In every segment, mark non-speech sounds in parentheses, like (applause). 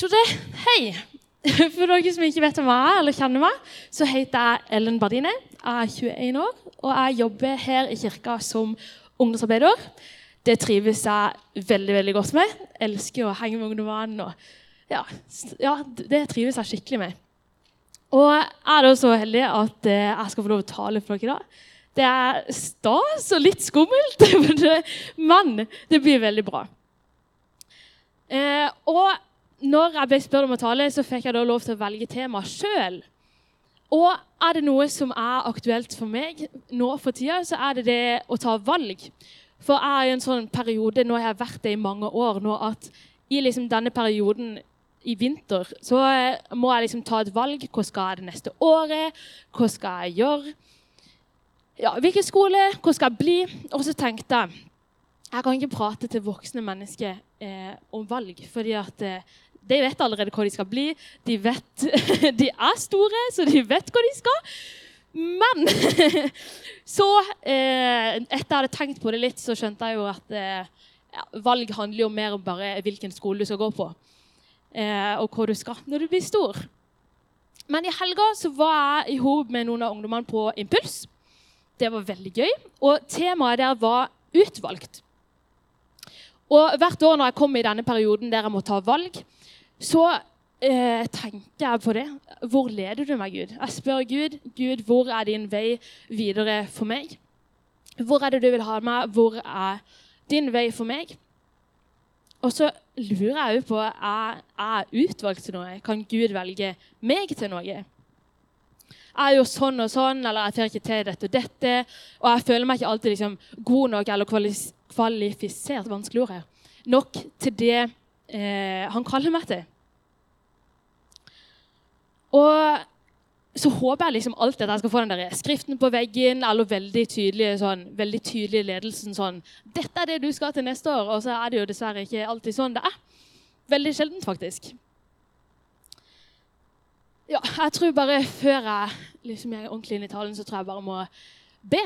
Så det, hei! (laughs) For dere som ikke vet hvem jeg er, eller kjenner meg, så heter jeg Ellen Bardine. Jeg er 21 år, og jeg jobber her i kirka som ungdomsarbeider. Det trives jeg veldig veldig godt med. Jeg elsker å henge med ungdommene. og ja, ja, Det trives jeg skikkelig med. Og jeg er da så heldig at eh, jeg skal få lov å tale for dere i dag. Det er stas og litt skummelt, (laughs) men det blir veldig bra. Eh, og når jeg ble spurt om å tale, så fikk jeg da lov til å velge tema sjøl. Og er det noe som er aktuelt for meg nå for tida, så er det det å ta valg. For jeg er i en sånn periode, nå har jeg vært det i mange år nå, at i liksom denne perioden i vinter så eh, må jeg liksom ta et valg. Hva skal jeg det neste året? Hva skal jeg gjøre? Ja, hvilken skole? Hvor skal jeg bli? Og så tenkte jeg jeg kan ikke prate til voksne mennesker eh, om valg, fordi at eh, de vet allerede hva de skal bli. De, vet, (laughs) de er store, så de vet hva de skal. Men (laughs) så eh, Etter jeg hadde tenkt på det litt, så skjønte jeg jo at eh, valg handler jo mer om bare hvilken skole du skal gå på. Eh, og hva du skal når du blir stor. Men i helga så var jeg i hop med noen av ungdommene på Impuls. Det var veldig gøy. Og temaet der var utvalgt. Og hvert år når jeg kom i denne perioden der jeg må ta valg, så eh, tenker jeg på det. Hvor leder du meg, Gud? Jeg spør Gud, Gud, hvor er din vei videre for meg? Hvor er det du vil ha meg? Hvor er din vei for meg? Og så lurer jeg òg på er jeg utvalgt til noe. Kan Gud velge meg til noe? Jeg er jo sånn og sånn, eller jeg får ikke til dette og dette. Og jeg føler meg ikke alltid liksom, god nok eller kvalifisert vanskelig ord her, nok til det eh, han kaller meg til. Og så håper jeg liksom alltid at jeg skal få den der skriften på veggen eller veldig tydelig, sånn, veldig tydelig ledelsen sånn 'Dette er det du skal til neste år.' Og så er det jo dessverre ikke alltid sånn det er. Veldig sjeldent, faktisk. Ja, jeg tror bare før jeg liksom er ordentlig inn i talen, så tror jeg bare må be.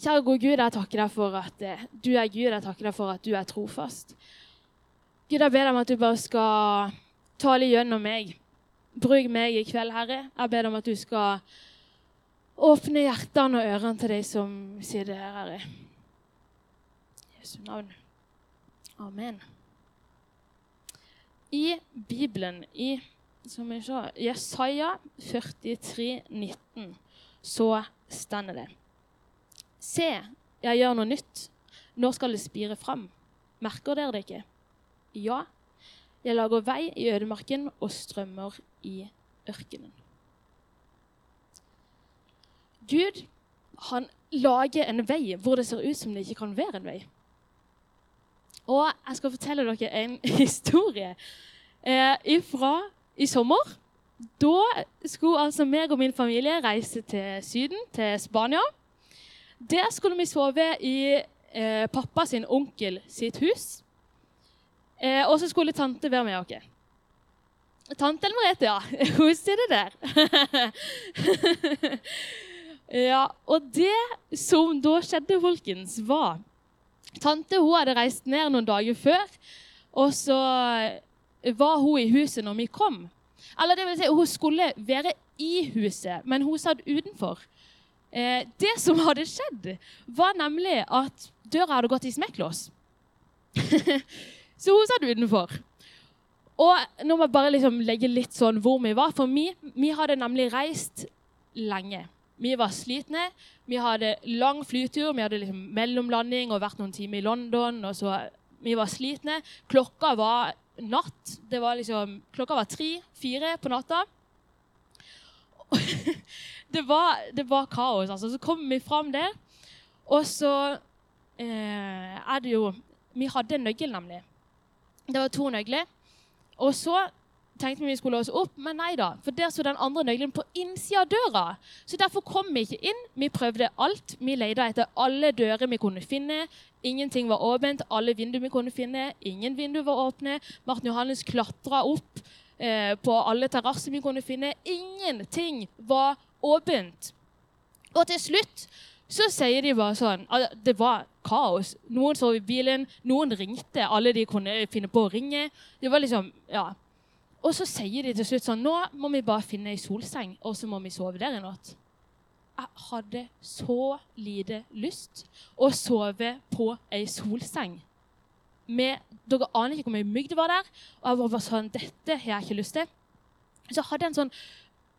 Kjære gode Gud, jeg takker deg for at eh, du er Gud. Jeg takker deg for at du er trofast. Gud, jeg ber deg om at du bare skal tale gjennom meg. Bruk meg i kveld, Herre. Jeg ber om at du skal åpne hjertene og ørene til de som sier det her, Herre. I Jesu navn. Amen. I Bibelen, i som vi sa, Jesaja 43, 19, så stender det Se, jeg gjør noe nytt. Nå skal det spire fram. Merker dere det ikke? Ja, jeg lager vei i ødemarken og strømmer i ørkenen. Gud han lager en vei hvor det ser ut som det ikke kan være en vei. Og jeg skal fortelle dere en (laughs) historie eh, ifra i sommer. Da skulle altså meg og min familie reise til Syden, til Spania. Der skulle vi sove i eh, pappa sin onkel sitt hus. Eh, og så skulle tante være med oss. Tante Ellen Merete, ja. (laughs) Hun sitter der. (laughs) ja, og det som da skjedde, folkens, var Tante hun hadde reist ned noen dager før, og så var hun i huset når vi kom. Eller det vil si, hun skulle være i huset, men hun satt utenfor. Eh, det som hadde skjedd, var nemlig at døra hadde gått i smekklås. (laughs) Så hun satt utenfor. Og nå må jeg bare liksom legge litt sånn hvor vi var. For vi, vi hadde nemlig reist lenge. Vi var slitne. Vi hadde lang flytur. Vi hadde liksom mellomlanding og vært noen timer i London. og så Vi var slitne. Klokka var natt. Det var liksom, klokka var tre-fire på natta. (laughs) det, var, det var kaos. altså. Så kom vi fram der, og så eh, er det jo Vi hadde en nøkkel, nemlig. Det var to nøkler. Og så tenkte vi vi skulle låse opp, men nei da. For der sto den andre nøkkelen på innsida av døra. Så derfor kom vi ikke inn. Vi prøvde alt. Vi leita etter alle dører vi kunne finne. Ingenting var åpent. Alle vinduer vi kunne finne. Ingen vinduer var åpne. Martin Johannes klatra opp eh, på alle terrasser vi kunne finne. Ingenting var åpent. Og til slutt så sier de bare sånn Det var kaos. Noen sov i bilen, noen ringte. Alle de kunne finne på å ringe. Det var liksom, ja. Og så sier de til slutt sånn Nå må vi bare finne ei solseng, og så må vi sove der i natt. Jeg hadde så lite lyst å sove på ei solseng. Med, dere aner ikke hvor mye mygg det var der. Og jeg var sånn Dette har jeg ikke lyst til. Så jeg hadde en sånn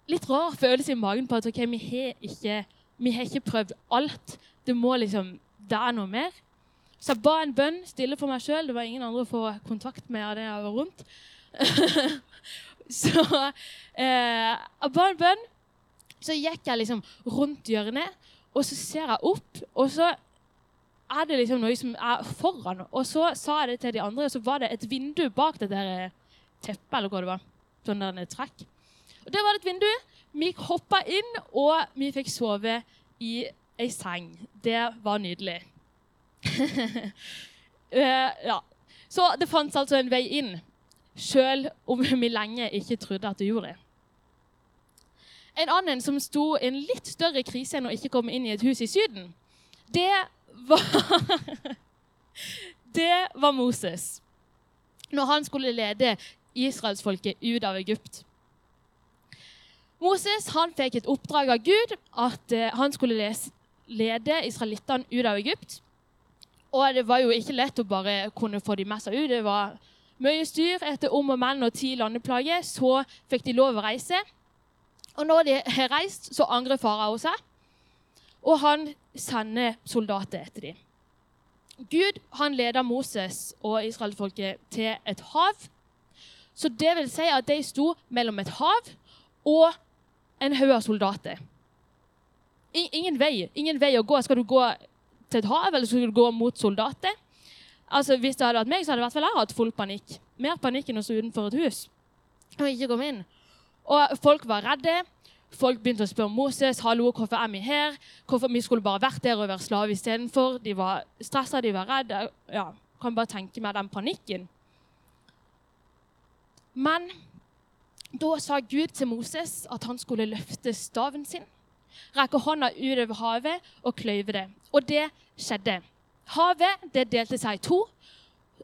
litt rar følelse i magen på at ok, vi har ikke, vi har ikke prøvd alt. Det må liksom Det er noe mer. Så jeg ba en bønn stille for meg sjøl. Det var ingen andre å få kontakt med av det jeg var rundt. (laughs) så eh, jeg ba en bønn. Så gikk jeg liksom rundt hjørnet, og så ser jeg opp, og så er det liksom noe som er foran. Og så sa jeg det til de andre, og så var det et vindu bak det der teppet, eller hva det var. Sånn der trekk. Og Der var det et vindu. Vi hoppa inn, og vi fikk sove i ei seng. Det var nydelig. uh, (laughs) ja. Så det fantes altså en vei inn, sjøl om (laughs) vi lenge ikke trodde at det gjorde det. En annen som sto i en litt større krise enn å ikke komme inn i et hus i Syden, det var (laughs) Det var Moses. Når han skulle lede israelsfolket ut av Egypt. Moses han fikk et oppdrag av Gud at uh, han skulle lese, lede israelittene ut av Egypt. Og det var jo ikke lett å bare kunne få de med seg ut. Det var mye styr. Etter om og menn og ti landeplager så fikk de lov å reise. Og når de har reist, så angrer farao seg, og han sender soldater etter dem. Gud han leder Moses og israelsfolket til et hav. Så det vil si at de sto mellom et hav og en haug av soldater. Ingen vei, ingen vei å gå. Skal du gå til et hav, eller skal du gå mot soldater? Altså, Hvis det hadde vært meg, så hadde i hvert fall jeg hatt full panikk. Mer panikk enn å stå utenfor et hus og ikke komme inn. Og folk var redde. Folk begynte å spørre Moses hallo, hvorfor er vi her. Hvorfor Vi skulle bare vært der og være slave istedenfor. De var stressa, de var redde. Ja, kan bare tenke meg den panikken. Men da sa Gud til Moses at han skulle løfte staven sin, rekke hånda utover havet og kløyve det. Og det skjedde. Havet det delte seg i to,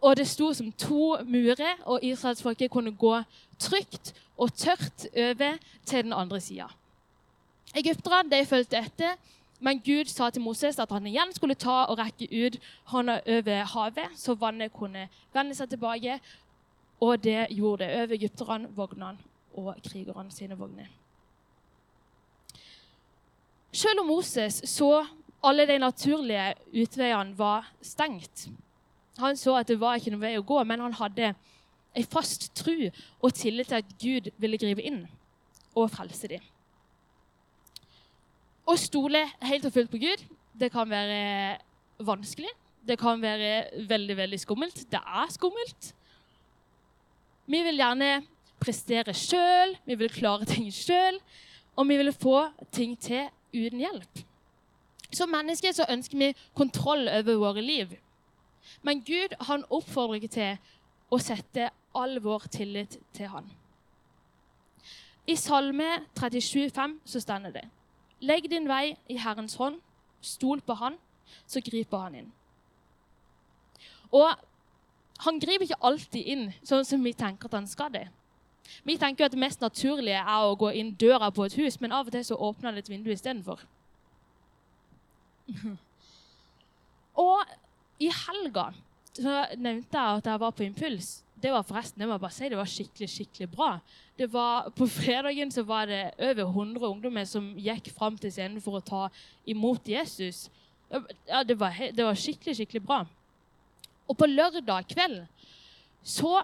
og det sto som to murer, og israelsfolket kunne gå trygt og tørt over til den andre sida. Egypterne fulgte etter, men Gud sa til Moses at han igjen skulle ta og rekke ut hånda over havet, så vannet kunne vende seg tilbake. Og det gjorde det over egypterne, vognene og krigerne sine vogner. Selv om Moses så alle de naturlige utveiene var stengt Han så at det var ikke noen vei å gå, men han hadde en fast tro og tillit til at Gud ville gripe inn og frelse dem. Å stole helt og fullt på Gud det kan være vanskelig. Det kan være veldig veldig skummelt. Det er skummelt. Vi vil gjerne prestere sjøl, vi vil klare ting sjøl, og vi vil få ting til uten hjelp. Som mennesker så ønsker vi kontroll over våre liv. Men Gud han oppfordrer ikke til å sette all vår tillit til Han. I Salme 37, 37,5 så stender det Legg din vei i Herrens hånd, stol på Han, så griper Han inn. Og han griper ikke alltid inn sånn som vi tenker at han skal det. Vi tenker at det mest naturlige er å gå inn døra på et hus, men av og til så åpner det et vindu istedenfor. (laughs) og i helga så nevnte jeg at jeg var på impuls. Det var forresten, det må jeg bare si, det var skikkelig skikkelig bra. Det var, på fredagen så var det over 100 ungdommer som gikk fram til scenen for å ta imot Jesus. Ja, det var, det var skikkelig, skikkelig bra. Og på lørdag kveld så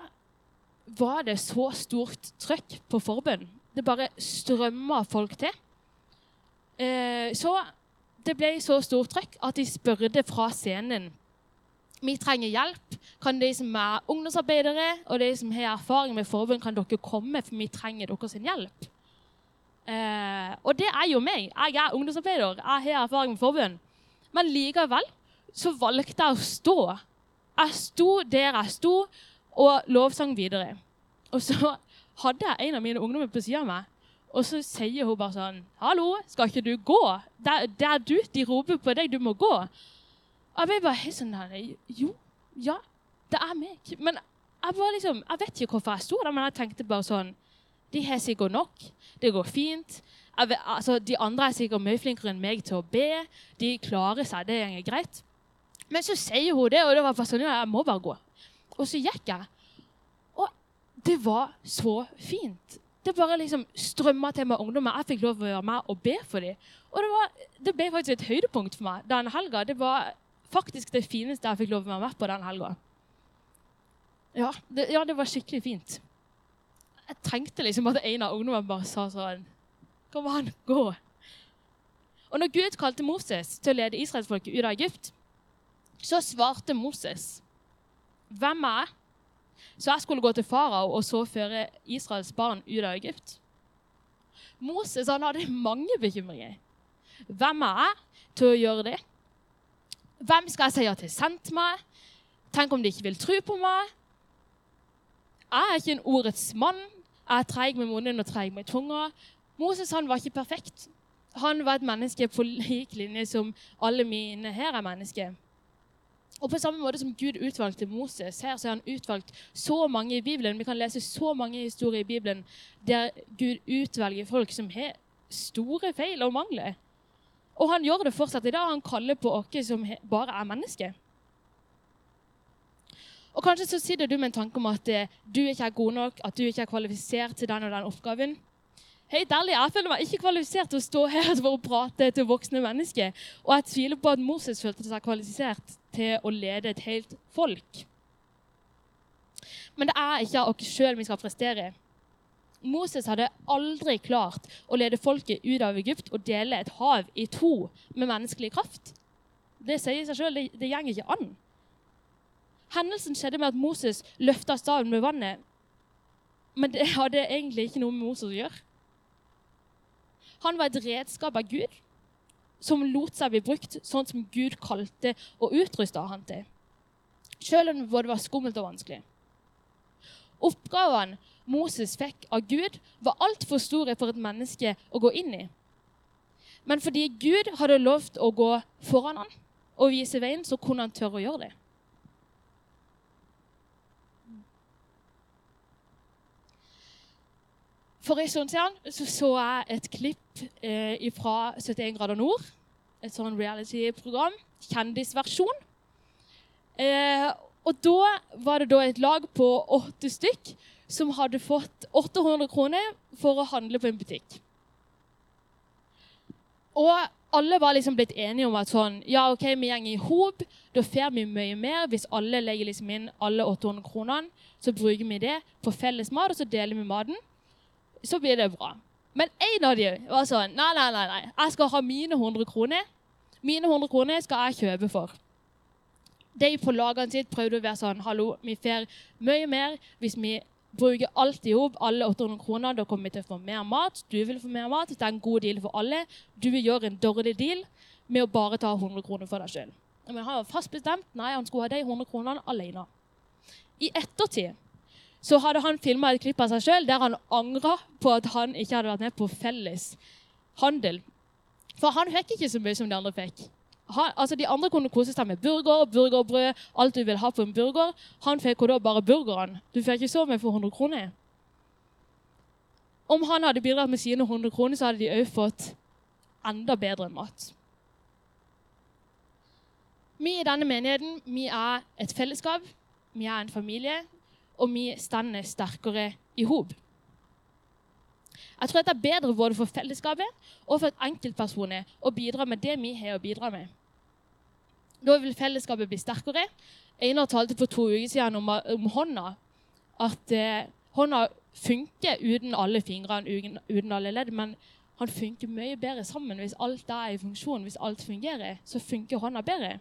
var det så stort trøkk på forbund. Det bare strømma folk til. Eh, så det ble så stort trøkk at de spurte fra scenen vi trenger hjelp. Kan de som er ungdomsarbeidere og de som har erfaring med forbund, kan dere komme, for vi trenger deres hjelp. Eh, og det er jo meg. Jeg er ungdomsarbeider. Jeg har erfaring med forbund. Men likevel så valgte jeg å stå. Jeg sto der jeg sto, og lovsang videre. Og så hadde jeg en av mine ungdommer på sida av meg, og så sier hun bare sånn 'Hallo, skal ikke du gå?' Der er du. De roper på deg. Du må gå. Og jeg bare helt sånn der Jo, ja, det er meg. Men jeg bare liksom, jeg vet ikke hvorfor jeg sto der, men jeg tenkte bare sånn De har sikkert nok. Det går fint. Vet, altså, de andre er sikkert mye flinkere enn meg til å be. De klarer seg. Det går greit. Men så sier hun det, og det var bare sånn, ja, jeg må bare gå. Og så gikk jeg. Og det var så fint. Det bare liksom strømma til meg ungdommer. Jeg fikk lov å være med og be for dem. Og det, var, det ble faktisk et høydepunkt for meg den helga. Det var faktisk det fineste jeg fikk lov å være med på den helga. Ja, ja, det var skikkelig fint jeg trengte liksom at en av ungdommene bare sa sånn Kom an, gå. Og når Gud kalte Moses til å lede israelsfolket ut av Egypt, så svarte Moses, 'Hvem er jeg?' Så jeg skulle gå til farao og så føre Israels barn ut av Egypt. Moses han hadde mange bekymringer. Hvem er jeg til å gjøre det? Hvem skal jeg si at har sendt meg? Tenk om de ikke vil tro på meg? Jeg er ikke en ordets mann. Jeg er treig med munnen og treig med tunga. Moses han var ikke perfekt. Han var et menneske på lik linje som alle mine her er mennesker. Og på samme måte som Gud utvalgte Moses, her så har han utvalgt så mange i Bibelen. Vi kan lese så mange historier i Bibelen der Gud utvelger folk som har store feil og mangler. Og han gjør det fortsatt i dag. Han kaller på oss som bare er mennesker. Og Kanskje så sitter du med en tanke om at eh, du ikke er god nok, at du ikke er kvalifisert til den og den oppgaven. Ærlig, Jeg føler meg ikke kvalifisert til å stå her (laughs) for å prate til voksne mennesker. Og jeg tviler på at Moses følte seg kvalifisert til å lede et helt folk. Men det er ikke av oss sjøl vi skal prestere. Moses hadde aldri klart å lede folket ut av Egypt og dele et hav i to med menneskelig kraft. Det sier seg sjøl, det, det går ikke an. Hendelsen skjedde med at Moses løfta staven med vannet. Men det hadde egentlig ikke noe med Moses å gjøre. Han var et redskap av Gud som lot seg bli brukt sånn som Gud kalte og utrusta han til. Selv om det var skummelt og vanskelig. Oppgavene Moses fikk av Gud, var altfor store for et menneske å gå inn i. Men fordi Gud hadde lovt å gå foran han og vise veien, så kunne han tørre å gjøre det. For en stund siden så, så jeg et klipp eh, fra 71 grader nord. Et sånn reality-program. Kjendisversjon. Eh, og da var det da et lag på åtte stykk som hadde fått 800 kroner for å handle på en butikk. Og alle var liksom blitt enige om at sånn, ja, ok, vi går i hop. Da får vi mye mer. Hvis alle legger liksom inn alle 800 kronene, så bruker vi det på felles mat, og så deler vi maten så blir det bra. Men en av dem var sånn Nei, nei, nei, nei. jeg skal ha mine 100 kroner. Mine 100 kroner skal jeg kjøpe for. De på lagene sitt prøvde å være sånn Hallo, vi får mye mer hvis vi bruker alt i hop, alle 800 kroner. Da kommer vi til å få mer mat. Du vil få mer mat. Det er en god deal for alle. Du vil gjøre en dårlig deal med å bare ta 100 kroner for deg sjøl. Men han var fast bestemt. Nei, han skulle ha de 100 kronene alene. I ettertid så hadde han filma et klipp av seg sjøl der han angra på at han ikke hadde vært med på felles handel. For han fikk ikke så mye som de andre fikk. Han, altså De andre kunne kose seg med burger, burgerbrød, alt du vil ha på en burger. Han fikk jo da bare burgeren. Du fikk ikke så mye for 100 kroner. Om han hadde bidratt med sine 100 kroner, så hadde de òg fått enda bedre mat. Vi i denne menigheten vi er et fellesskap, vi er en familie og vi står sterkere i hop. Jeg tror det er bedre både for fellesskapet og for enkeltpersoner å bidra med det vi har å bidra med. Da vil fellesskapet bli sterkere. Einar talte for to uker siden om, om hånda. At eh, hånda funker uten alle fingrene, uten alle ledd. Men han funker mye bedre sammen hvis alt er i funksjon. Hvis alt fungerer, så funker hånda bedre.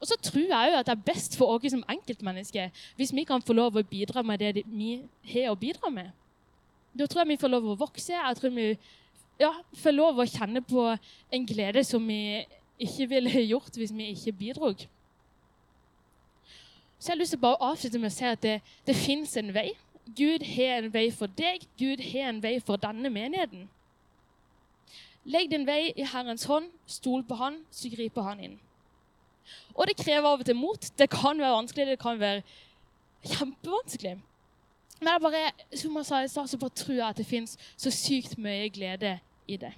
Og så tror jeg òg at det er best for oss som enkeltmennesker hvis vi kan få lov å bidra med det vi har å bidra med. Da tror jeg vi får lov å vokse. Jeg tror vi ja, får lov å kjenne på en glede som vi ikke ville gjort hvis vi ikke bidro. Så jeg har lyst til bare å avslutte med å si at det, det fins en vei. Gud har en vei for deg. Gud har en vei for denne menigheten. Legg din vei i Herrens hånd, stol på Han, så griper Han inn. Og det krever av og til mot. Det kan være vanskelig, det kan være kjempevanskelig. Men jeg bare, som jeg sa i stad, så bare tror jeg at det fins så sykt mye glede i det.